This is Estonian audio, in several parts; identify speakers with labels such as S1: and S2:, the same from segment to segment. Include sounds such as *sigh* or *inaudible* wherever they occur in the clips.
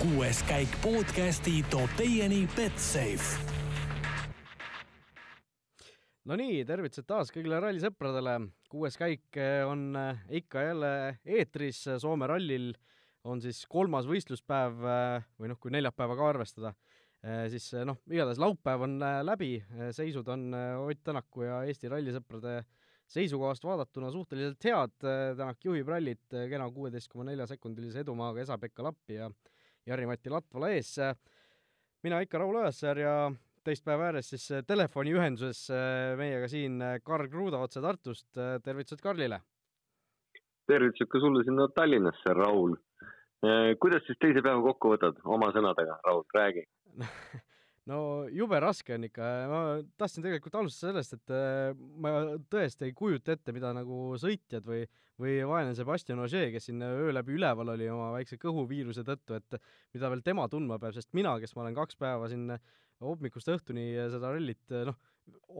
S1: kuues käik podcasti toob teieni Betsafe.
S2: Nonii, tervitused taas kõigile rallisõpradele. kuues käik on äh, ikka jälle eetris Soome rallil on siis kolmas võistluspäev äh, või noh, kui neljapäeva ka arvestada, siis noh, igatahes laupäev on läbi, seisud on Ott Tänaku ja Eesti rallisõprade seisukohast vaadatuna suhteliselt head, Tänak juhib rallit kena kuueteist koma nelja sekundilise edumaaga Esa-Pekka Lappi ja Jari-Mati Latvala ees. mina ikka Raul Õassaar ja teist päeva ääres siis telefoniühenduses meiega siin Karl Kruuda otse Tartust, tervitused Karlile!
S3: tervitused ka sulle sinna Tallinnasse, Raul! kuidas siis teise päeva kokku võtad oma sõnadega, Raul, räägi *laughs*
S2: no jube raske on ikka, ma tahtsin tegelikult alustada sellest, et äh, ma tõesti ei kujuta ette, mida nagu sõitjad või, või vaene Sebastian Ogier, kes siin öö läbi üleval oli oma väikse kõhuviiruse tõttu, et mida veel tema tundma peab, sest mina, kes ma olen kaks päeva siin hommikust õhtuni seda rallit noh,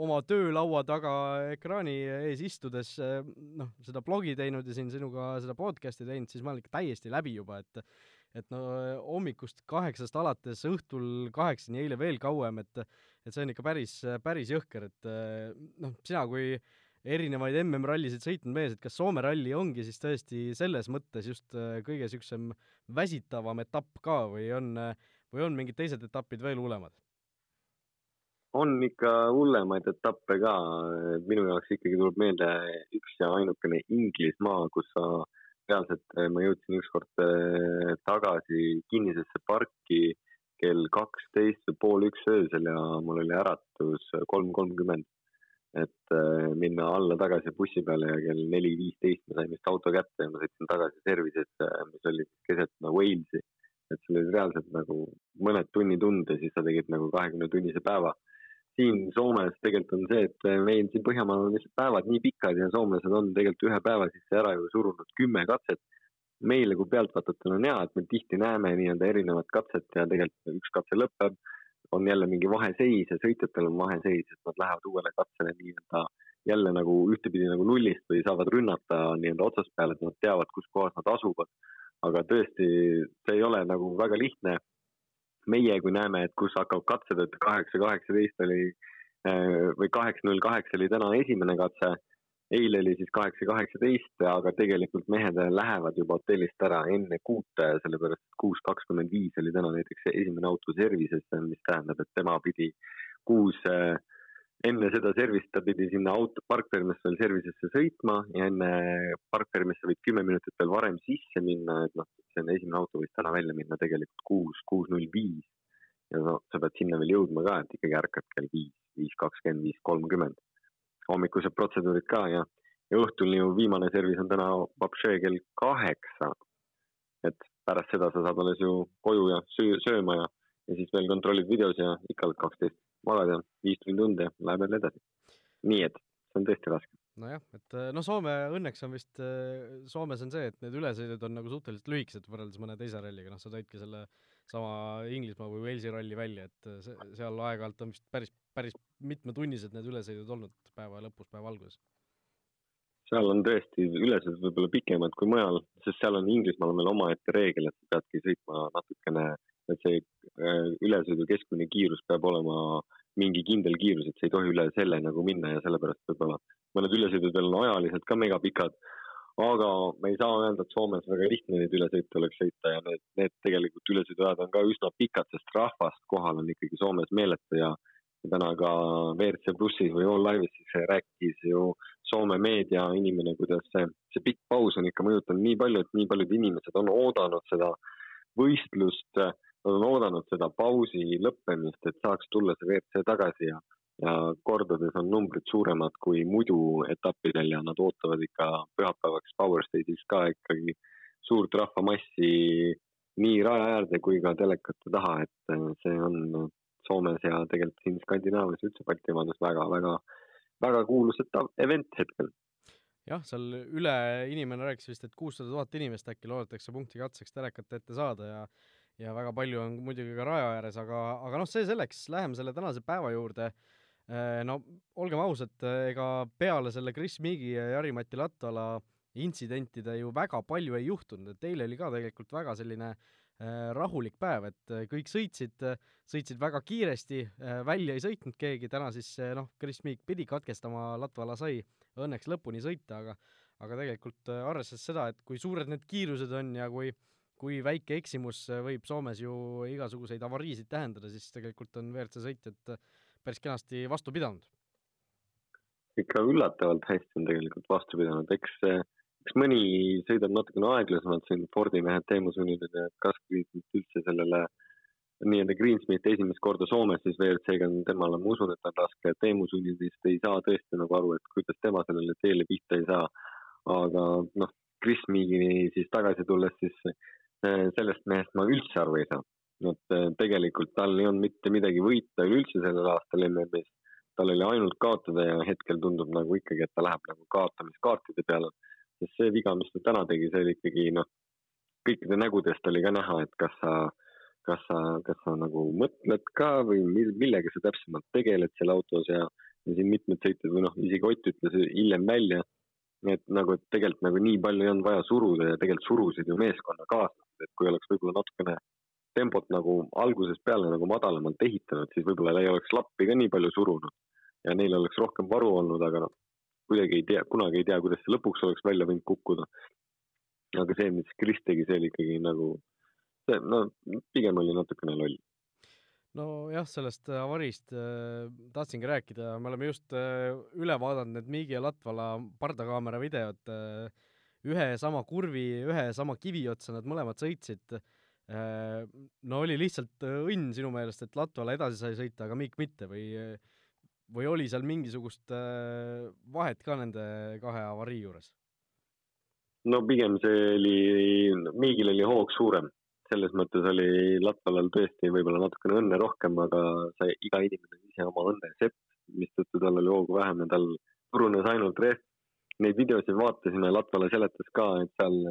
S2: oma töölaua taga ekraani ees istudes noh, seda blogi teinud ja siin sinuga seda podcast'i teinud, siis ma olen ikka täiesti läbi juba, et et no hommikust kaheksast alates õhtul kaheksani, eile veel kauem, et et see on ikka päris, päris jõhker, et noh, sina kui erinevaid MM-rallisid sõitnud mees, et kas Soome ralli ongi siis tõesti selles mõttes just kõige niisugusem väsitavam etapp ka või on, või on mingid teised etapid veel hullemad?
S3: on ikka hullemaid etappe ka, minu jaoks ikkagi tuleb meelde üks ja ainukene Inglismaa, kus sa reaalselt, eh, ma jõudsin ükskord eh, tagasi kinnisesse parki kell kaksteist või pool üks öösel ja mul oli äratus kolm kolmkümmend. et eh, minna alla tagasi bussi peale ja kell neli viisteist ma sain vist auto kätte ja ma sõitsin tagasi service'isse, mis oli keset nagu Walesi. et see oli reaalselt nagu mõned tunnid und ja siis sa tegid nagu kahekümne tunnise päeva siin Soomes tegelikult on see, et meil siin Põhjamaal on lihtsalt päevad nii pikad ja soomlased on tegelikult ühe päeva sisse ära ju surunud kümme katset. meile kui pealtvaatajatel on hea, et me tihti näeme nii-öelda erinevat katset ja tegelikult üks katse lõpeb, on jälle mingi vaheseis ja sõitjatel on vaheseis, et nad lähevad uuele katsele nii-öelda jälle nagu ühtepidi nagu nullist või saavad rünnata nii-öelda otsast peale, et nad teavad, kus kohas nad asuvad. aga tõesti, see ei ole nagu väga lihtne meie, kui näeme, et kus hakkavad katsed, et kaheksa, kaheksateist oli äh, või kaheksa, null kaheksa oli täna esimene katse. eile oli siis kaheksa, kaheksateist, aga tegelikult mehed lähevad juba hotellist ära enne kuute, sellepärast kuus kakskümmend viis oli täna näiteks esimene auto service'isse, mis tähendab, et tema pidi kuus äh, enne seda servist ta pidi sinna auto parkfermisse veel service'isse sõitma ja enne parkfermisse võid kümme minutit veel varem sisse minna, et noh, see on esimene auto võis täna välja minna tegelikult kuus, kuus null viis. ja no sa pead sinna veel jõudma ka, et ikkagi ärkad kell viis, viis kakskümmend, viis kolmkümmend. hommikused protseduurid ka ja, ja õhtul ju viimane service on täna vapšee kell kaheksa. et pärast seda sa saad alles ju koju ja söö, sööma ja, ja siis veel kontrollid videos ja ikka oled kaksteist magad ja viis tundi läheb jälle edasi. nii et see on tõesti raske.
S2: nojah, et eh, no Soome õnneks on vist, eh, Soomes on see, et need ülesõidud on nagu suhteliselt lühikesed võrreldes mõne teise ralliga, noh, sa tõidki selle sama Inglismaa või Walesi ralli välja, et eh, see, seal aeg-ajalt on vist päris, päris mitmetunnised need ülesõidud olnud päeva lõpus, päeva alguses
S3: seal on tõesti ülesõidud võib-olla pikemad kui mujal, sest seal on Inglismaal on veel omaette reegel, et sa peadki sõitma natukene et see äh, ülesõidu keskmine kiirus peab olema mingi kindel kiirus, et sa ei tohi üle selle nagu minna ja sellepärast võib-olla mõned ülesõidud veel on ajaliselt ka megapikad. aga me ei saa öelda, et Soomes väga lihtne neid ülesõite oleks sõita ja need, need tegelikult ülesõiduajad on ka üsna pikad, sest rahvast kohal on ikkagi Soomes meeletu ja täna ka WRC plussis või All Live'is siis rääkis ju Soome meedia inimene, kuidas see, see pikk paus on ikka mõjutanud nii palju, et nii paljud inimesed on oodanud seda võistlust äh, nad on oodanud seda pausi lõppemist, et saaks tulla see WRC tagasi ja, ja kordades on numbrid suuremad kui muidu etappidel ja nad ootavad ikka pühapäevaks Power Stage'is ka ikkagi suurt rahvamassi nii raja äärde kui ka telekate taha, et äh, see on Soomes ja tegelikult siin Skandinaavias üldse Baltimaades väga-väga, väga kuulus event hetkel.
S2: Jah, seal üle inimene rääkis vist, et kuussada tuhat inimest äkki loodetakse punkti katseks telekate ette saada ja ja väga palju on muidugi ka raja ääres, aga, aga noh, see selleks, läheme selle tänase päeva juurde. Äh, no olgem ausad, ega peale selle Chris Meagi ja Jari-Mati Latvala intsidentide ju väga palju ei juhtunud, et eile oli ka tegelikult väga selline rahulik päev, et kõik sõitsid, sõitsid väga kiiresti, välja ei sõitnud keegi, täna siis noh, Kris Miik pidi katkestama, Latvala sai õnneks lõpuni sõita, aga aga tegelikult arvestades seda, et kui suured need kiirused on ja kui kui väike eksimus võib Soomes ju igasuguseid avariisid tähendada, siis tegelikult on WRC sõitjad päris kenasti vastu pidanud.
S3: ikka üllatavalt hästi on tegelikult vastu pidanud, eks, eks mõni sõidab natukene aeglasemalt siin, Fordi mehed Teemu Sunilid ja Kaskviit üldse sellele nii-öelda Greensmith esimest korda Soomes siis WRC-ga on temale, ma usun, et on raske, Teemu Sunilist ei saa tõesti nagu aru, et kuidas tema sellele teele pihta ei saa. aga noh, Chris Meagini siis tagasi tulles, siis sellest mehest ma üldse aru ei saa et äh, tegelikult tal ei olnud mitte midagi võita üleüldse sellel aastal MM-is. tal oli ainult kaotada ja hetkel tundub nagu ikkagi, et ta läheb nagu kaotamiskaartide peale. sest see viga, mis ta täna tegi, see oli ikkagi noh, kõikide nägudest oli ka näha, et kas sa, kas sa, kas sa nagu mõtled ka või millega sa täpsemalt tegeled seal autos ja, ja siin mitmed sõitjad või noh, isegi Ott ütles hiljem välja, et nagu, et tegelikult nagu nii palju ei olnud vaja suruda ja tegelikult surusid ju meeskonna kaaslased, et kui oleks võib-olla natukene tempot nagu algusest peale nagu madalamalt ehitanud, siis võib-olla ei oleks lappi ka nii palju surunud ja neil oleks rohkem varu olnud, aga noh, kuidagi ei tea, kunagi ei tea, kuidas see lõpuks oleks välja võinud kukkuda. aga see, mis Kris tegi, see oli ikkagi nagu, see, no pigem oli natukene loll
S2: nojah, sellest avariist äh, tahtsingi rääkida, me oleme just äh, üle vaadanud need Miigi ja Latvala pardakaamera videod äh,, ühe sama kurvi, ühe sama kivi otsa nad mõlemad sõitsid Äh, no oli lihtsalt äh, õnn sinu meelest, et Latvala edasi sai sõita, aga Mikk mitte või, või oli seal mingisugust äh, vahet ka nende kahe avarii juures?
S3: no pigem see oli, Miigil oli hoog suurem, selles mõttes oli Latvalal tõesti võib-olla natukene õnne rohkem, aga sai iga inimene ise oma õnne sepp, mistõttu tal oli hoogu vähem ja tal purunes ainult rehv. Neid videosid vaatasime, Latvala seletas ka, et seal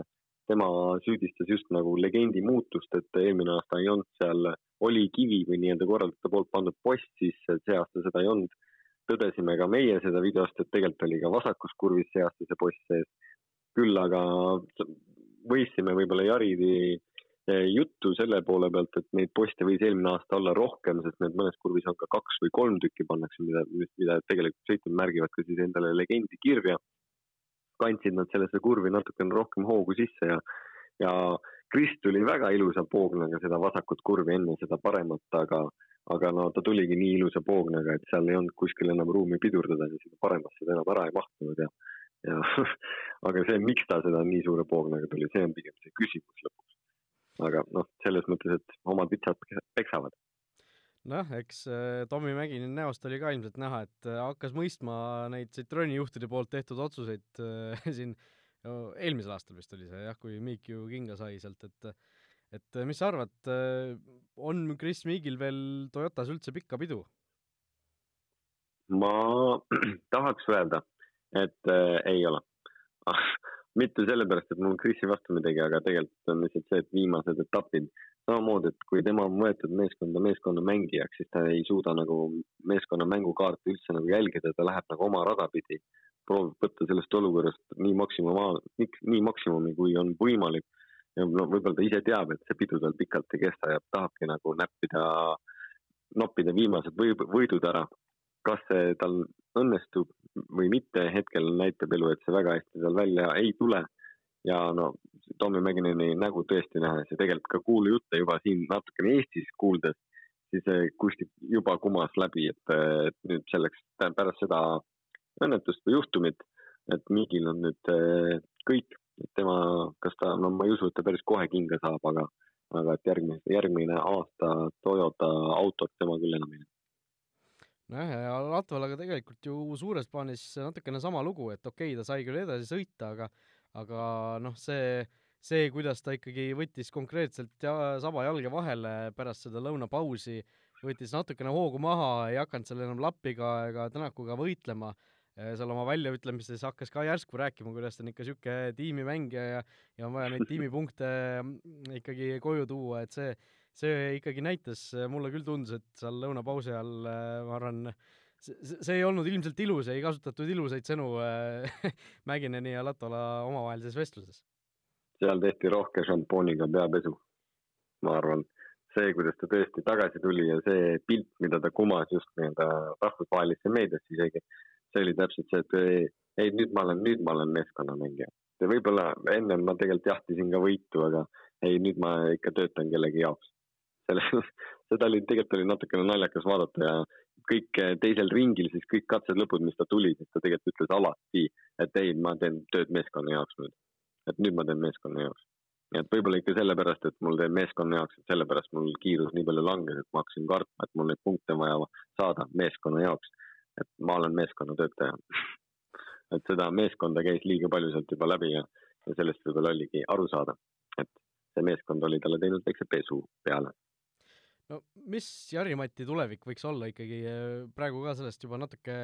S3: tema süüdistas just nagu legendi muutust, et eelmine aasta ei olnud seal, oli kivi või nii-öelda korraldajate poolt pandud post sisse, et see aasta seda ei olnud. tõdesime ka meie seda videost, et tegelikult oli ka vasakus kurvis see aasta see post sees. küll aga võisime võib-olla Jaridi eh, juttu selle poole pealt, et neid poste võis eelmine aasta olla rohkem, sest need mõnes kurvis on ka kaks või kolm tükki pannakse, mida, mida tegelikult sõitjad märgivad ka siis endale legendi kirja kandsid nad sellesse kurvi natukene rohkem hoogu sisse ja, ja Kris tuli väga ilusa poognaga seda vasakut kurvi enne seda paremat, aga, aga no ta tuligi nii ilusa poognaga, et seal ei olnud kuskil enam ruumi pidurdada ja sinna paremasse ta enam ära ei mahtunud ja, ja *laughs* aga see, miks ta seda nii suure poognaga tuli, see on pigem see küsimus lõpuks. aga noh, selles mõttes, et omad vitsad peksavad
S2: noh, eks äh, Tommy Mägini näost oli ka ilmselt näha, et äh, hakkas mõistma neid Citrooni juhtide poolt tehtud otsuseid äh, *laughs* siin no, eelmisel aastal vist oli see jah, kui Miik ju kinga sai sealt, et et mis sa arvad, on Chris Miigil veel Toyotas üldse pikka pidu?
S3: ma *clears throat* tahaks öelda, et äh, ei ole *laughs* mitte sellepärast, et mul Chrisi vastu midagi, aga tegelikult on lihtsalt see, et viimased etapid samamoodi, et kui tema on võetud meeskonda meeskonna mängijaks, siis ta ei suuda nagu meeskonna mängukaarti üldse nagu jälgida, ta läheb nagu oma rada pidi. proovib võtta sellest olukorrast nii maksimumaal, nii maksimumi, kui on võimalik. ja no võib-olla ta ise teab, et see pidu tal pikalt ei kesta ja tahabki nagu näppida, noppida viimased või, võidud ära. Kas see tal õnnestub või mitte, hetkel näitab elu, et see väga hästi tal välja ei tule. Ja no Tommy Mäkineni nägu tõesti nähes ja tegelikult ka kuulujutte juba siin natukene Eestis kuuldes, siis kuskilt juba kumas läbi, et, et nüüd selleks pärast seda õnnetust või juhtumit, et Migil on nüüd eh, kõik, et tema, kas ta, no ma ei usu, et ta päris kohe kinga saab, aga, aga et järgmine, järgmine aasta Toyota autot tema küll enam ei näe
S2: nojah, ja Latvalaga tegelikult ju suures plaanis natukene sama lugu, et okei okay,, ta sai küll edasi sõita, aga aga noh, see, see, kuidas ta ikkagi võttis konkreetselt ja, saba jalge vahele pärast seda lõunapausi, võttis natukene hoogu maha, ei hakanud seal enam Lappiga ega Tänakuga võitlema, seal oma väljaütlemistes hakkas ka järsku rääkima, kuidas ta on ikka niisugune tiimimängija ja ja on vaja neid tiimipunkte ikkagi koju tuua, et see, see ikkagi näitas, mulle küll tundus, et seal lõunapausi ajal eh, ma arvan, see, ei olnud ilmselt ilus, ei kasutatud ilusaid sõnu äh, *laughs* Mägineni ja Latola omavahelises vestluses.
S3: seal tehti rohke šampooniga peapesu. ma arvan. see, kuidas ta tõesti tagasi tuli ja see pilt, mida ta kumas just nii-öelda rahvusvahelisse meediasse isegi, see oli täpselt see, et ei, nüüd ma olen, nüüd ma olen meeskonnamängija. võib-olla ennem ma tegelikult jahtisin ka võitu, aga ei, nüüd ma ikka töötan kellegi jaoks. Selle, *laughs* seda oli, tegelikult oli natukene naljakas vaadata ja kõik teisel ringil siis kõik katselõpud, mis ta tuli, siis ta tegelikult ütles alati, et ei, ma teen tööd meeskonna jaoks nüüd. et nüüd ma teen meeskonna jaoks nii et võib-olla ikka sellepärast, et mul teeb meeskonna jaoks, et sellepärast mul kiirus nii palju langes, et ma hakkasin kartma, et mul neid punkte on vaja saada meeskonna jaoks. et ma olen meeskonnatöötaja *laughs* et seda meeskonda käis liiga palju sealt juba läbi ja, ja sellest võib-olla oligi aru saada, et see meeskond oli talle teinud väikse pesu peale.
S2: No mis Jari-Mati tulevik võiks olla ikkagi praegu ka sellest juba natuke,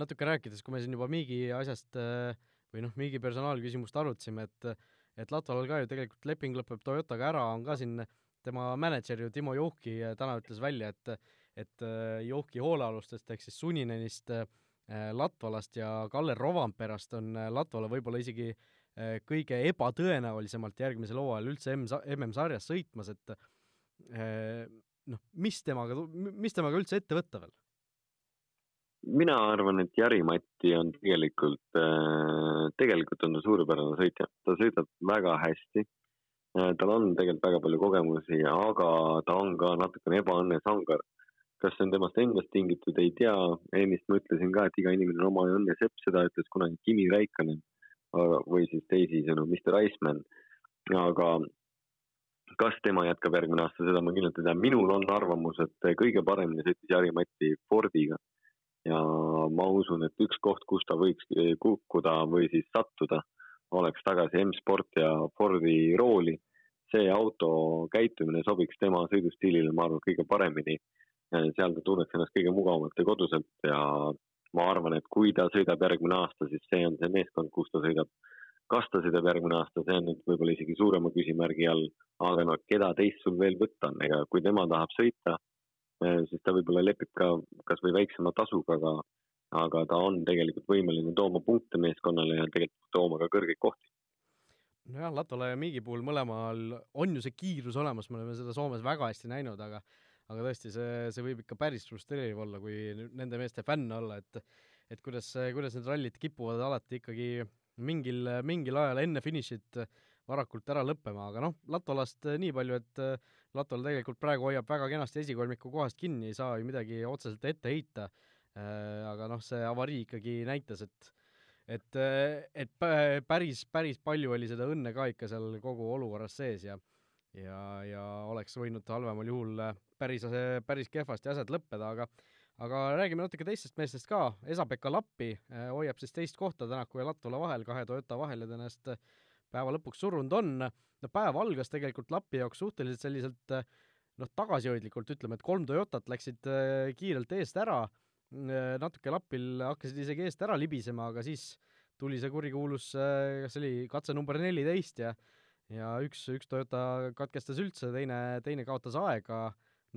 S2: natuke rääkides, kui me siin juba Miigi asjast või noh, Miigi personaalküsimust arutasime, et et Latval ka ju tegelikult leping lõpeb Toyotaga ära, on ka siin tema mänedžer ju Timo Juhki täna ütles välja, et et äh, Juhki hoolealustest ehk siis Suninenist, äh, Latvalast ja Kalle Rovamperast on äh, Latvala võib-olla isegi kõige ebatõenäolisemalt järgmisel hooajal üldse M-, MM-sarjas sõitmas, et noh, mis temaga, mis temaga üldse ette võtta veel?
S3: mina arvan, et Jari-Matti on tegelikult, äh, tegelikult on ta suurepärane sõitja, ta sõidab väga hästi. Äh, tal on tegelikult väga palju kogemusi, aga ta on ka natukene ebaõnne sangar. kas see on temast endast tingitud, ei tea. ennist ma ütlesin ka, et iga inimene on oma õnne sepp, seda ütles kunagi Kimi Raikkonen või siis teisisõnu Mr Iceman. aga kas tema jätkab järgmine aasta, seda ma kindlalt ei tea. minul on arvamus, et kõige paremini sõitis Jari-Matti Fordiga ja ma usun, et üks koht, kus ta võiks kukkuda või siis sattuda, oleks tagasi M-Sport ja Fordi rooli. see auto käitumine sobiks tema sõidustiilile, ma arvan, kõige paremini. seal ta tunneks ennast kõige mugavamalt ja koduselt ja ma arvan, et kui ta sõidab järgmine aasta, siis see on see meeskond, kus ta sõidab. Kas ta sõidab järgmine aasta, see on nüüd võib-olla isegi suurema küsimärgi all, aga no keda teist sul veel võtta on, ega kui tema tahab sõita Äh, siis ta võib-olla lepib ka kasvõi väiksema tasuga, aga, aga ta on tegelikult võimeline tooma punkte meeskonnale ja tegelikult tooma ka kõrgeid kohti.
S2: nojah, Latola ja Miigi puhul mõlemal on ju see kiirus olemas, me oleme seda Soomes väga hästi näinud, aga aga tõesti, see, see võib ikka päris frustreeriv olla, kui nende meeste fänn olla, et et kuidas, kuidas need rallid kipuvad alati ikkagi mingil, mingil ajal enne finišit varakult ära lõppema, aga noh, Latolast nii palju, et Latval tegelikult praegu hoiab väga kenasti esikolmiku kohast kinni, ei saa ju midagi otseselt ette heita. Äh, aga noh, see avarii ikkagi näitas, et et, et päris, päris palju oli seda õnne ka ikka seal kogu olukorras sees ja ja, ja oleks võinud halvemal juhul päris, päris kehvasti asjad lõppeda, aga aga räägime natuke teistest meestest ka, Esa-Pekka Lappi äh, hoiab siis teist kohta Tänaku ja Latvala vahel, kahe Toyota vahel ja ta ennast päeva lõpuks surunud on. No päev algas tegelikult Lapi jaoks suhteliselt selliselt eh, noh, tagasihoidlikult. Ütleme, et kolm Toyotat läksid eh, kiirelt eest ära, eh, natuke Lapil hakkasid isegi eest ära libisema, aga siis tuli see kurikuulus, kas see oli katse number neliteist ja ja üks, üks Toyota katkestas üldse, teine, teine kaotas aega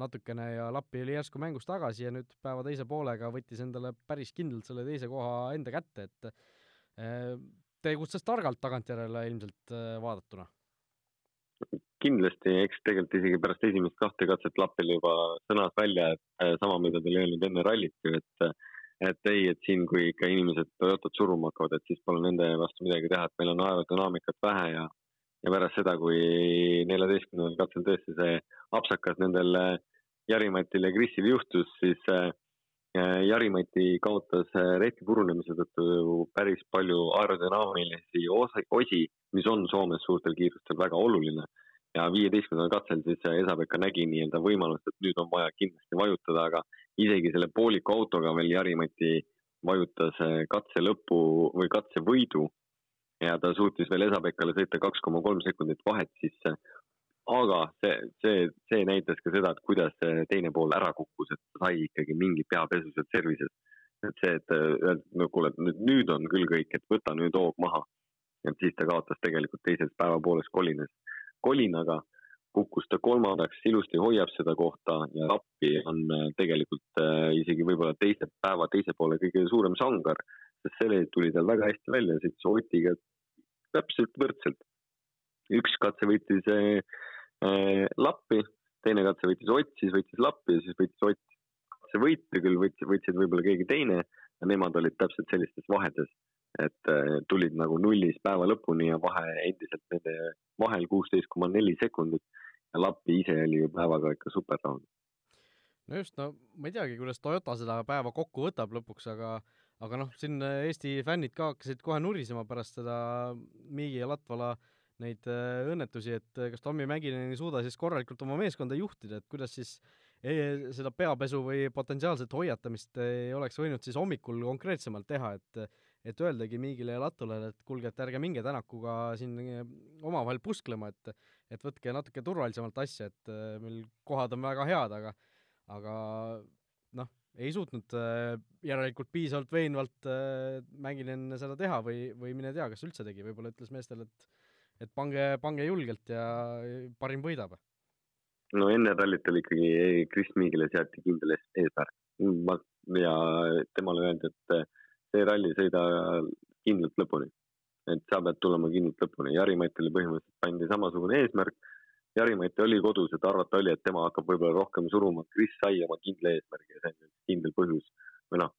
S2: natukene ja Lappi oli järsku mängus tagasi ja nüüd päeva teise poolega võttis endale päris kindlalt selle teise koha enda kätte, et tegutses targalt tagantjärele ilmselt vaadatuna?
S3: Kindlasti, eks tegelikult isegi pärast esimest kahte katset Lappil juba sõnas välja, et äh, sama, mida ta oli öelnud enne rallit ju, et et ei, et siin, kui ikka inimesed Toyotat suruma hakkavad, et siis pole nende vastu midagi teha, et meil on aerodünaamikat vähe ja ja pärast seda, kui neljateistkümnendal katsel tõesti see apsakas nendel äh, Jarimatil ja Krisil juhtus, siis äh, Jari-Mati kaotas rehvi purunemise tõttu päris palju aerodünaamilisi osi, mis on Soomes suurtel kiirustel väga oluline. Ja viieteistkümnendal katsel siis Esa-Pekka nägi nii-öelda võimalust, et nüüd on vaja kindlasti vajutada, aga isegi selle pooliku autoga veel Jari-Mati vajutas eh, katse lõpu või katse võidu ja ta suutis veel Esa-Pekkale sõita kaks koma kolm sekundit vahet sisse. aga see, see, see näitas ka seda, et kuidas teine pool ära kukkus, et sai ikkagi mingi peapesu sealt servises. et see, et öelda, no kuule, et nüüd, nüüd on küll kõik, et võta nüüd hoog maha. et siis ta kaotas tegelikult teises päevapooles kolines kolinaga, kukkus ta kolmandaks, ilusti hoiab seda kohta ja appi on äh, tegelikult äh, isegi võib-olla teise päeva teise poole kõige suurem sangar, sest see tuli tal väga hästi välja, sõitis Otiga täpselt võrdselt. üks katse võitis lappi, teine katse võitis Ott, siis võitis Lappi ja siis võitis Ott. see võitu küll võtsid, võtsid võib-olla keegi teine ja nemad olid täpselt sellistes vahedes, et äh, tulid nagu nullis päeva lõpuni ja vahe endiselt nende vahel kuusteist koma neli sekundit ja Lappi ise oli ju päevaga ikka super rahul.
S2: no just, no ma ei teagi, kuidas Toyota seda päeva kokku võtab lõpuks, aga aga noh, siin Eesti fännid ka hakkasid kohe nurisema pärast seda Miigi ja Latvala neid äh, õnnetusi, et kas Tommy Mäkinen ei suuda siis korralikult oma meeskonda juhtida, et kuidas siis ei, seda peapesu või potentsiaalset hoiatamist ei oleks võinud siis hommikul konkreetsemalt teha, et et öeldagi Miigile ja Latulale, et kuulge, et ärge minge Tänakuga siin omavahel pusklema, et et võtke natuke turvalisemalt asja, et äh, meil kohad on väga head, aga aga noh, ei suutnud äh, järelikult piisavalt veenvalt äh, Mänginen seda teha või, või mine tea, kas üldse tegi, võib-olla ütles meestele, et et pange, pange julgelt ja parim võidab.
S3: no enne rallit oli ikkagi Kris Miigile seati kindel eesmärk. ma ja temale öeldi, et see ralli sõida kindlalt lõpuni. et sa pead tulema kindlalt lõpuni. Jari-Matile põhimõtteliselt pandi samasugune eesmärk. Jari-Mati oli kodus, et arvata oli, et tema hakkab võib-olla rohkem suruma. Kris sai oma kindla eesmärgi ja see on kindel põhjus või noh,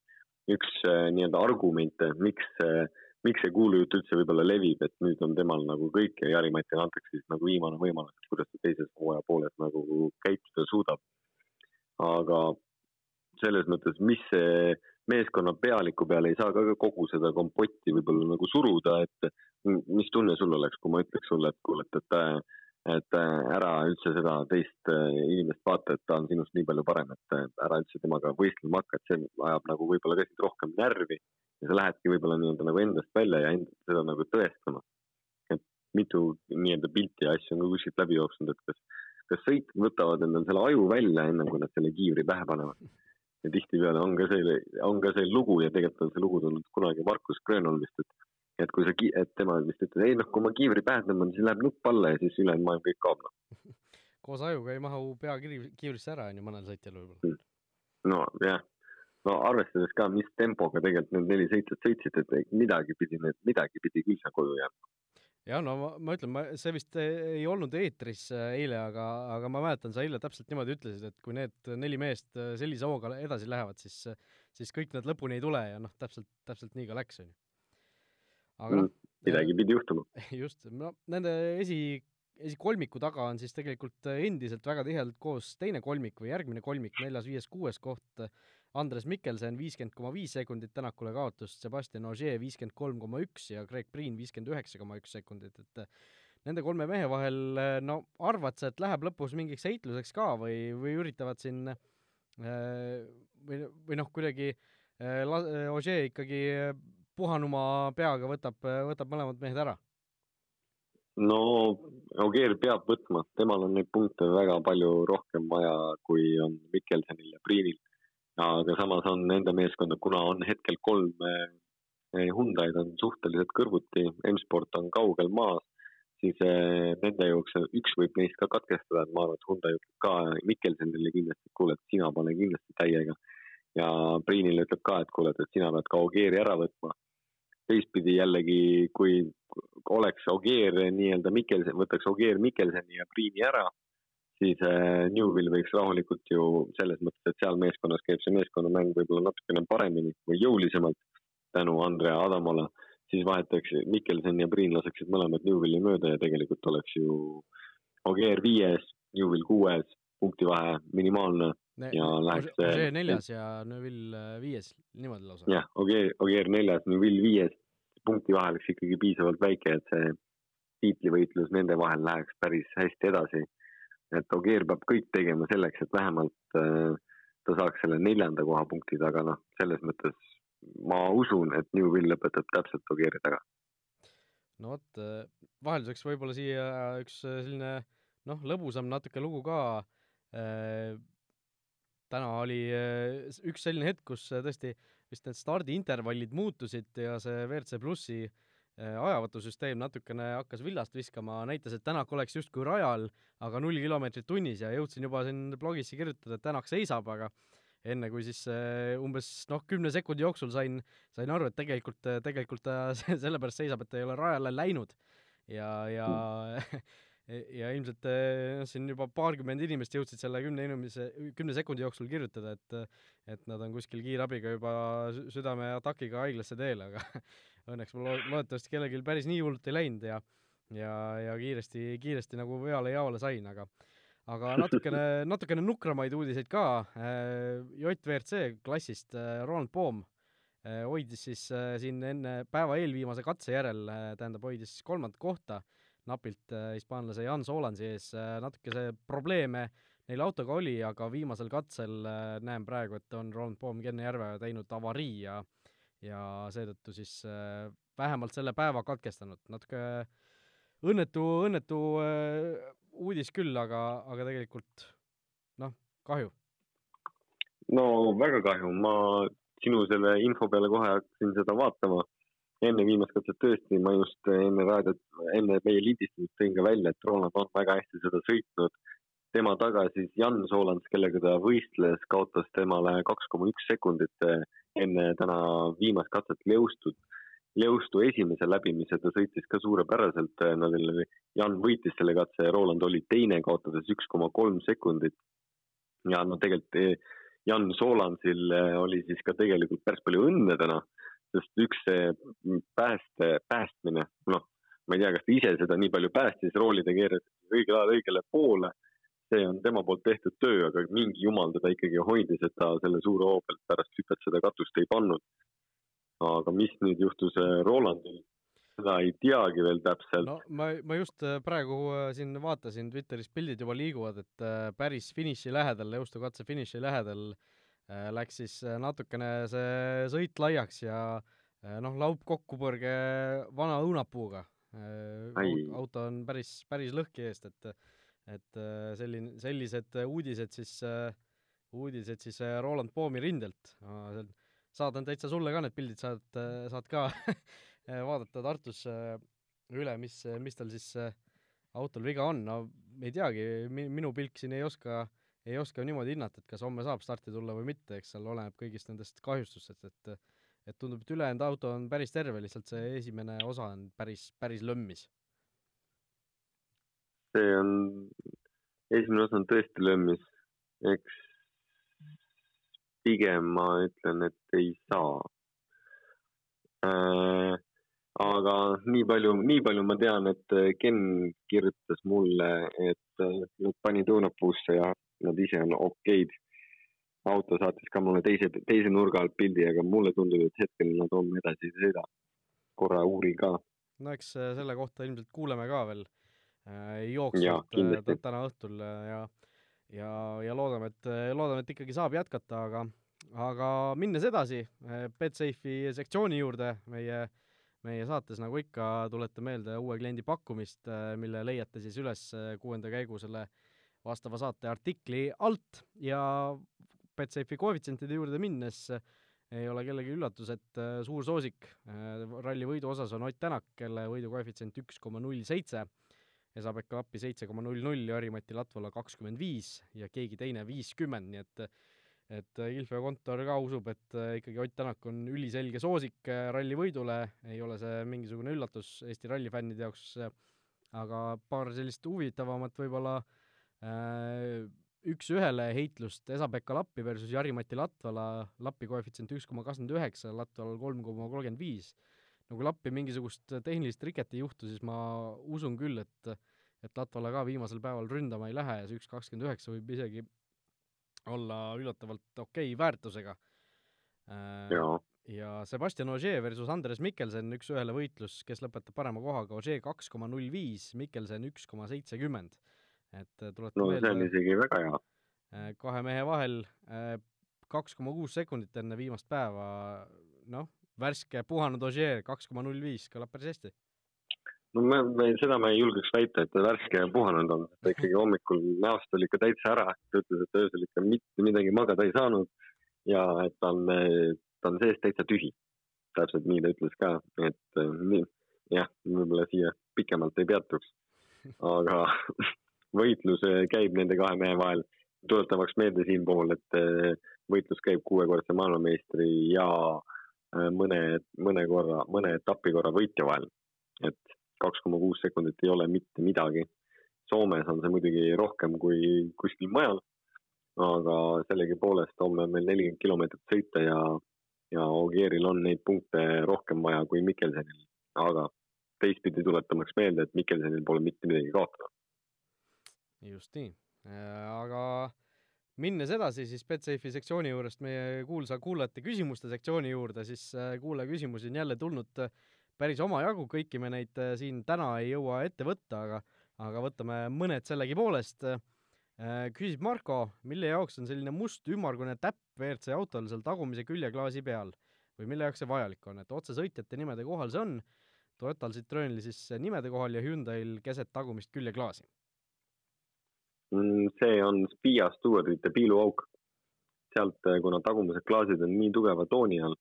S3: üks äh, nii-öelda argumente, miks äh, miks see kuulujutt üldse võib-olla levib, et nüüd on temal nagu kõik ja Jari-Matile antakse siis nagu viimane võimalus, et kuidas ta teises hooaja pooles nagu käituda suudab. aga selles mõttes, mis see meeskonna pealiku peale ei saa ka kogu seda kompotti võib-olla nagu suruda, et mis tunne sul oleks, kui ma ütleks sulle, et kuule, et, et et ära üldse seda teist inimest vaata, et ta on sinust nii palju parem, et ära üldse temaga võistlema hakka, et see ajab nagu võib-olla ka sind rohkem närvi ja sa lähedki võib-olla nii-öelda nagu endast välja ja enda seda nagu tõestama. et mitu nii-öelda pilti ja asju on ka kuskilt läbi jooksnud, et kas, kas sõitjad võtavad endal selle aju välja, enne kui nad selle kiivri pähe panevad. ja tihtipeale on ka see, on ka see lugu ja tegelikult on see lugu tulnud kunagi Markus Grönholmist, et et kui sa, et tema vist ütles, ei noh, kui ma kiivri pähe tõmban, siis läheb nupp alla ja siis ülejäänud maailm kõik kaob noh. *laughs*
S2: koos ajuga ei mahu pea kiivrisse ära, on ju, mõnel sõitjal võib-olla.
S3: nojah no arvestades ka, mis tempoga tegelikult need neli sõitjat sõitsid, et midagi pidi, midagi pidi küll seal koju jääma.
S2: jah, no ma, ma ütlen, ma, see vist ei olnud eetris äh, eile, aga, aga ma mäletan, sa eile täpselt niimoodi ütlesid, et kui need neli meest äh, sellise hooga edasi lähevad, siis, siis kõik nad lõpuni ei tule ja noh, täpselt, täpselt nii ka läks, on ju.
S3: Aga noh mm,. midagi pidi juhtuma. *laughs*
S2: just, no nende esi, esikolmiku taga on siis tegelikult endiselt väga tihedalt koos teine kolmik või järgmine kolmik, neljas, viies, kuues koht Andres Mikkelsen viiskümmend koma viis sekundit Tänakule kaotust, Sebastian Ogier viiskümmend kolm koma üks ja Greg Priin viiskümmend üheksa koma üks sekundit, et äh, nende kolme mehe vahel äh, no arvad sa, et läheb lõpus mingiks heitluseks ka või, või üritavad siin äh, või, või noh, kuidagi Ogier ikkagi puhanuma peaga võtab, võtab mõlemad mehed ära?
S3: no Ogier peab võtma, temal on neid punkte väga palju rohkem vaja, kui on Mikkelsenil ja Priinil aga samas on nende meeskonda, kuna on hetkel kolm eh, Hyundai'd on suhteliselt kõrvuti, M-sport on kaugel maas, siis eh, nende jaoks üks võib neist ka katkestada, et ma arvan, et Hyundai ütleb ka Mikkelsonile kindlasti, et kuule, et sina pane kindlasti täiega. ja Priinile ütleb ka, et kuule, et sina pead ka Ogieri ära võtma. Teistpidi jällegi, kui oleks Ogier nii-öelda Mikkelson, võtaks Ogier Mikkelsoni ja Priini ära siis äh, Newvil võiks rahulikult ju selles mõttes, et seal meeskonnas käib see meeskonnamäng võib-olla natukene paremini või jõulisemalt tänu Andrea Adamale, siis vahetaks Mikkelson ja Priin laseksid mõlemad Newvilli mööda ja tegelikult oleks ju Ogier viies, Newvill kuues, punktivahe minimaalne. ne, ja läheks
S2: see Ogier neljas ja Neuvill äh, viies, niimoodi lausa?
S3: jah, Ogier, Ogier neljas, Neuvill viies, punktivahe oleks ikkagi piisavalt väike, et see tiitlivõitlus nende vahel läheks päris hästi edasi et Ogier peab kõik tegema selleks, et vähemalt äh, ta saaks selle neljanda koha punktid, aga noh, selles mõttes ma usun, et Newvil lõpetab täpselt Ogieri taga.
S2: no vot, äh, vahelduseks võib-olla siia üks äh, selline noh, lõbusam natuke lugu ka äh,. Täna oli äh, üks selline hetk, kus tõesti vist need stardiintervallid muutusid ja see WRC plussi äh, Äh, ajavõtusüsteem natukene hakkas villast viskama, näitas, et Tänak oleks justkui rajal, aga null kilomeetrit tunnis ja jõudsin juba siin blogisse kirjutada, et Tänak seisab, aga enne kui siis äh, umbes noh, kümne sekundi jooksul sain, sain aru, et tegelikult, tegelikult ta *laughs* sellepärast seisab, et ta ei ole rajale läinud. ja, ja *laughs* ja ilmselt noh, siin juba paarkümmend inimest jõudsid selle kümne inimese, kümne sekundi jooksul kirjutada, et et nad on kuskil kiirabiga juba südameatakiga haiglasse teel, aga *laughs* õnneks mul loodetavasti kellelgi päris nii hullult ei läinud ja ja, ja kiiresti, kiiresti nagu veale jaole sain, aga aga natukene, *laughs* natukene nukramaid uudiseid ka. JVRC klassist Ronald Poom hoidis siis siin enne päeva eelviimase katse järel, tähendab, hoidis kolmandat kohta napilt hispaanlase Jan Solansi ees. natuke see probleeme neil autoga oli, aga viimasel katsel näen praegu, et on Ronald Poom Kenne Järve teinud avarii ja ja seetõttu siis vähemalt selle päeva katkestanud. natuke õnnetu, õnnetu uudis küll, aga, aga tegelikult noh, kahju.
S3: no väga kahju, ma sinu selle info peale kohe hakkasin seda vaatama. Enne viimast katset tõesti, ma just enne raadiot, enne meie lindistamist tõin ka välja, et Roland on väga hästi seda sõitnud. tema taga siis Jan Soolands, kellega ta võistles, kaotas temale kaks koma üks sekundit enne täna viimast katset Leustut Leustu esimese läbimise ta sõitis ka suurepäraselt, nad oli, Jan võitis selle katse ja Roland oli teine, kaotades üks koma kolm sekundit. ja no tegelikult eh, Jan Soolandsil eh, oli siis ka tegelikult päris palju õnne täna, sest üks see pääste, päästmine, noh, ma ei tea, kas ta ise seda nii palju päästis, roolide keeras õigel ajal õigele poole, see on tema poolt tehtud töö, aga mingi jumal teda ikkagi hoidis, et ta selle suure hoo pealt pärast hüpet seda katust ei pannud. Aga mis nüüd juhtus äh, Rolandil, seda ei teagi veel täpselt.
S2: no ma, ma just äh, praegu äh, siin vaatasin Twitteris, pildid juba liiguvad, et päris finiši lähedal, Leustu katse finiši lähedal läks siis natukene see sõit laiaks ja noh, laupkokkupõrge vana õunapuuga. auto on päris, päris lõhki eest, et et selline, sellised uudised siis, uudised siis Roland Poomi rindelt. Saadan täitsa sulle ka need pildid, saad, saad ka *laughs* vaadata Tartus äh, üle, mis, mis tal siis äh, autol viga on, no ei teagi, minu pilk siin ei oska, ei oska niimoodi hinnata, et kas homme saab starti tulla või mitte, eks seal oleneb kõigist nendest kahjustustest, et et tundub, et ülejäänud auto on päris terve, lihtsalt see esimene osa on päris, päris lömmis.
S3: see on, esimene osa on tõesti lömmis, eks pigem ma ütlen, et ei saa äh,. aga nii palju, nii palju ma tean, et Ken kirjutas mulle, et nad panid õunapuusse ja nad ise on okeid. auto saatis ka mulle teise, teise nurga alt pildi, aga mulle tundub, et hetkel nad homme edasi ei sõida. korra uurin ka.
S2: no eks äh, selle kohta ilmselt kuuleme ka veel äh, jooksvalt äh, täna õhtul ja ja, ja loodame, et, loodame, et ikkagi saab jätkata, aga, aga minnes edasi Betsafe'i sektsiooni juurde, meie, meie saates, nagu ikka, tuletan meelde uue kliendi pakkumist, mille leiate siis üles kuuenda käigu selle vastava saate artikli alt ja Betsafe'i koefitsientide juurde minnes ei ole kellegi üllatus, et suur soosik ralli võidu osas on Ott Tänak, kelle võidukoefitsient üks koma null seitse Esa-Pekka Lappi seitse koma null null, Jari-Mati Latvala kakskümmend viis ja keegi teine viiskümmend, nii et et Ilfe kontor ka usub, et ikkagi Ott Tänak on üliselge soosik ralli võidule, ei ole see mingisugune üllatus Eesti rallifännide jaoks, aga paar sellist huvitavamat võib-olla äh, üks-ühele heitlust Esa-Pekka Lappi versus Jari-Mati Latvala, Lappi koefitsient üks koma kakskümmend üheksa, Latvalal kolm koma kolmkümmend viis no kui Lappi mingisugust tehnilist riket ei juhtu, siis ma usun küll, et et Latvala ka viimasel päeval ründama ei lähe ja see üks kakskümmend üheksa võib isegi olla üllatavalt okei okay väärtusega
S3: äh,.
S2: ja Sebastian Ogier versus Andres Mikkelsen üks-ühele võitlus, kes lõpetab parema kohaga, Ogier kaks koma null viis, Mikkelsen üks koma seitsekümmend. Et äh, tuletan
S3: no, meelde. see on isegi väga hea.
S2: Äh, kahe mehe vahel äh, kaks koma kuus sekundit enne viimast päeva, noh, värske puhanud Ogier, kaks koma null viis, kõlab päris hästi.
S3: no me, me, seda ma ei julgeks väita, et ta värske ja puhanud on, ta ikkagi *laughs* hommikul näost oli ikka täitsa ära, ta ütles, et öösel ikka mitte midagi magada ei saanud ja et ta on, ta on sees täitsa tühi. täpselt nii ta ütles ka, et nii, jah, võib-olla siia pikemalt ei peatuks. aga *laughs* võitlus käib nende kahe mehe vahel, tuletamaks meelde siinpool, et võitlus käib kuuekordse maailmameistri ja Äh, mõne, mõne korra, mõne etapi korra võitja vahel. et kaks koma kuus sekundit ei ole mitte midagi. Soomes on see muidugi rohkem kui kuskil mujal. aga sellegipoolest homme on meil nelikümmend kilomeetrit sõita ja, ja Ogieril on neid punkte rohkem vaja kui Mikkelsenil, aga teistpidi tuletamaks meelde, et Mikkelsenil pole mitte midagi kaotada.
S2: Just nii, aga minnes edasi siis Betsafe'i sektsiooni juurest meie kuulsa kuulajate küsimuste sektsiooni juurde, siis kuulaja küsimusi on jälle tulnud päris omajagu, kõiki me neid siin täna ei jõua ette võtta, aga aga võtame mõned sellegipoolest. Äh, küsib Marko, mille jaoks on selline must ümmargune täpp WRC autol seal tagumise küljeklaasi peal? Või mille jaoks see vajalik on, et otsesõitjate nimede kohal see on, Toyotal Citroenil siis nimede kohal ja Hyundai'l keset tagumist küljeklaasi?
S3: Mm, see on Spia Stewardite piiluauk. sealt, äh, kuna tagumised klaasid on nii tugeva tooni all,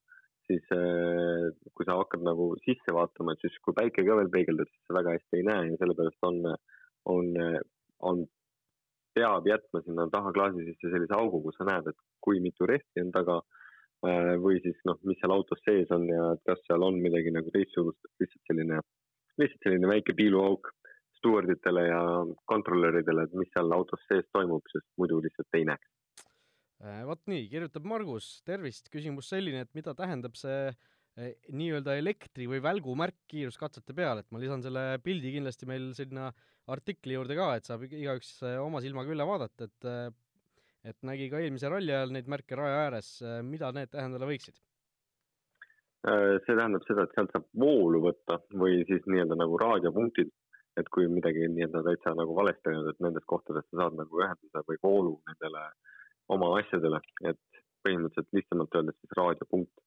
S3: siis äh, kui sa hakkad nagu sisse vaatama, et siis kui päike ka veel peegeldub, siis sa väga hästi ei näe ja sellepärast on, on, on, peab jätma sinna taha klaasi sisse sellise augu, kus sa näed, et kui mitu rehvi on taga äh, või siis noh, mis seal autos sees on ja kas seal on midagi nagu teistsugust, lihtsalt selline, lihtsalt selline väike piiluauk stjuarditele ja kontrolöridele, et mis seal autos sees toimub, sest muidu lihtsalt ei näeks.
S2: Äh, vot nii, kirjutab Margus, tervist, küsimus selline, et mida tähendab see äh, nii-öelda elektri- või välgumärk kiiruskatsete peal, et ma lisan selle pildi kindlasti meil sinna artikli juurde ka, et saab igaüks äh, oma silmaga üle vaadata, et et nägi ka eelmise ralli ajal neid märke raja ääres, mida need tähendada võiksid?
S3: see tähendab seda, et sealt saab voolu võtta või siis nii-öelda nagu raadiopunktid, et kui midagi nii-öelda täitsa nagu valesti on, et nendest kohtadest sa saad nagu ühenduse või voolu nendele äh, oma asjadele, et põhimõtteliselt lihtsamalt öeldes siis raadiopunkt.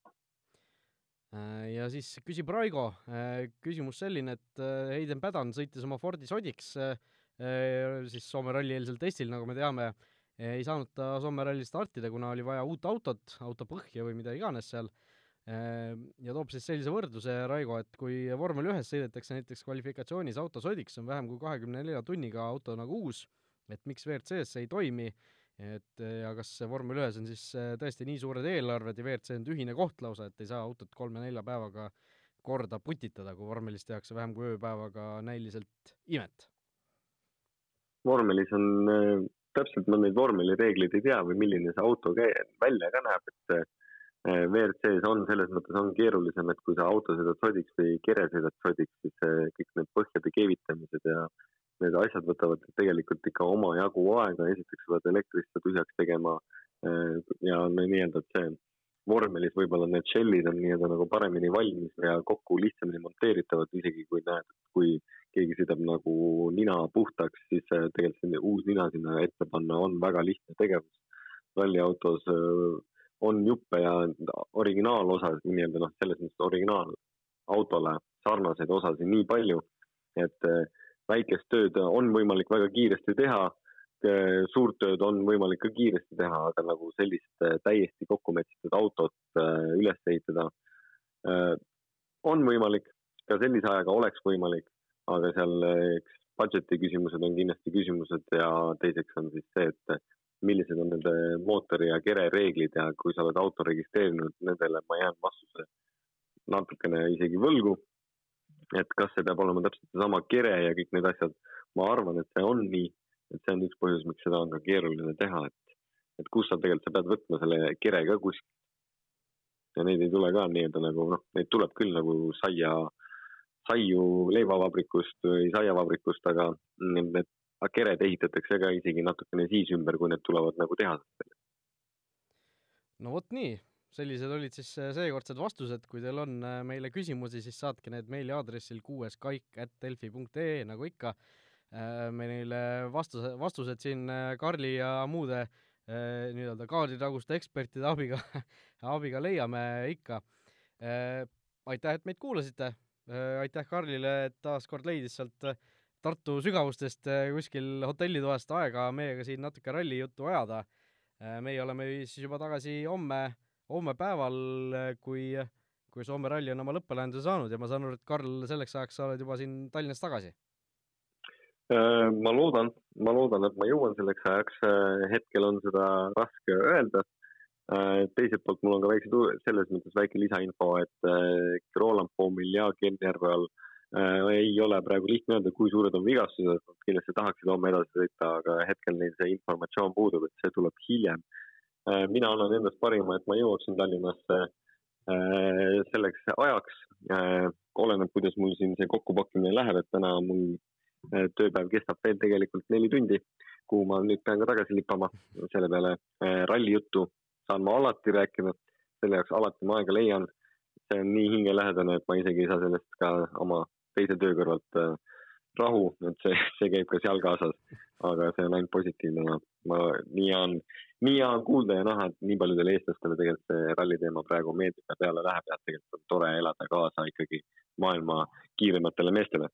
S2: Äh, ja siis küsib Raigo, äh, küsimus selline, et äh, Heiden Pädan sõitis oma Fordi Sodiks siis Soome ralli eelsel testil, nagu me teame, ei saanud ta Soome rallil startida, kuna oli vaja uut autot, auto põhja või mida iganes seal, ja toob siis sellise võrdluse, Raigo, et kui vormel ühes sõidetakse näiteks kvalifikatsioonis auto Sodiks, on vähem kui kahekümne nelja tunniga auto nagu uus, et miks WRC-s see ei toimi et ja kas vormel ühes on siis äh, tõesti nii suured eelarved ja WRC on tühine koht lausa, et ei saa autot kolme-nelja päevaga korda putitada, kui vormelis tehakse vähem kui ööpäevaga näiliselt imet?
S3: vormelis on äh,, täpselt ma neid vormeli reegleid ei tea või milline see auto käi-, välja ka näeb, et äh, WRC-s on selles mõttes on keerulisem, et kui sa auto sõidad sodiks või kere sõidad sodiks, siis äh, kõik need põhjade keevitamised ja need asjad võtavad tegelikult ikka omajagu aega, esiteks sa pead elektrist ta tühjaks tegema äh, ja no nii-öelda, et see vormelis võib-olla need shell'id on nii-öelda nagu paremini valmis ja kokku lihtsamini monteeritavad, isegi kui näed, et kui keegi sõidab nagu nina puhtaks, siis tegelikult selline uus nina sinna ette panna on väga lihtne tegevus. ralliautos on juppe ja originaalosad nii-öelda noh, selles mõttes originaalautole sarnaseid osasid nii palju, et äh, väikest tööd on võimalik väga kiiresti teha, suurt tööd on võimalik ka kiiresti teha, aga nagu sellist äh, täiesti kokku mätsitud autot äh, üles ehitada äh, on võimalik, ka sellise ajaga oleks võimalik, aga seal eks budget'i küsimused on kindlasti küsimused ja teiseks on siis see, et millised on nende mootori ja kere reeglid ja kui sa oled auto registreerinud, nendele ma jään vastuse natukene isegi võlgu et kas see peab olema täpselt seesama kere ja kõik need asjad, ma arvan, et see on nii, et see on üks põhjus, miks seda on ka keeruline teha, et, et kus sa tegelikult, sa pead võtma selle kere ka kuskilt. ja neid ei tule ka nii-öelda nagu noh, neid tuleb küll nagu saia, saiu leivavabrikust või saiavabrikust, aga need, need kered ehitatakse ka isegi natukene siis ümber, kui need tulevad nagu tehasest.
S2: no vot nii sellised olid siis äh, seekordsed vastused, kui teil on äh, meile küsimusi, siis saatke need meiliaadressil kuueskaik.delfi.ee nagu ikka. Äh, me neile vastuse, vastused siin Karli ja muude nii-öelda kaadritaguste ekspertide abiga *laughs* abiga leiame ikka. aitäh, et meid kuulasite. aitäh Karlile, et taas kord leidis sealt Tartu sügavustest kuskil hotellitoast aega meiega siin natuke ralli juttu ajada. meie oleme siis juba tagasi homme homme päeval, kui, kui Soome ralli on oma lõppelahenduse saanud ja ma saan aru, et Karl, selleks ajaks sa oled juba siin Tallinnas tagasi?
S3: Äh, ma loodan, ma loodan, et ma jõuan selleks ajaks, äh, hetkel on seda raske öelda. Äh, teiselt poolt mul on ka väikse, selles mõttes väike lisainfo, et Roland Poomil ja Genjärvel ei ole praegu lihtne öelda, kui suured on vigastused, kindlasti tahaksid homme edasi sõita, aga hetkel neil see informatsioon puudub, et see tuleb hiljem. mina annan endast parima, et ma jõuaksin Tallinnasse selleks ajaks. oleneb, kuidas mul siin see kokkupakkimine läheb, et täna mul tööpäev kestab veel tegelikult neli tundi, kuhu ma nüüd pean ka tagasi lipama. selle peale ralli juttu saan ma alati rääkida, selle jaoks alati ma aega leian. see on nii hingelähedane, et ma isegi ei saa sellest ka oma teise töö kõrvalt äh, rahu, et see, *laughs* see käib ka seal kaasas. aga see on ainult positiivne ja ma, nii on, nii hea on kuulda ja näha, et nii paljudele eestlastele tegelikult see ralli teema praegu meeldib ja peale läheb ja tegelikult on tore elada kaasa ikkagi maailma kiirematele meestele.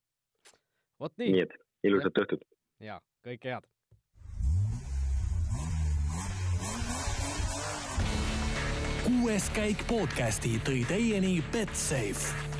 S2: nii.
S3: nii et ilusat õhtut.
S2: ja kõike head.
S1: kuues käik podcasti tõi teieni Betsafe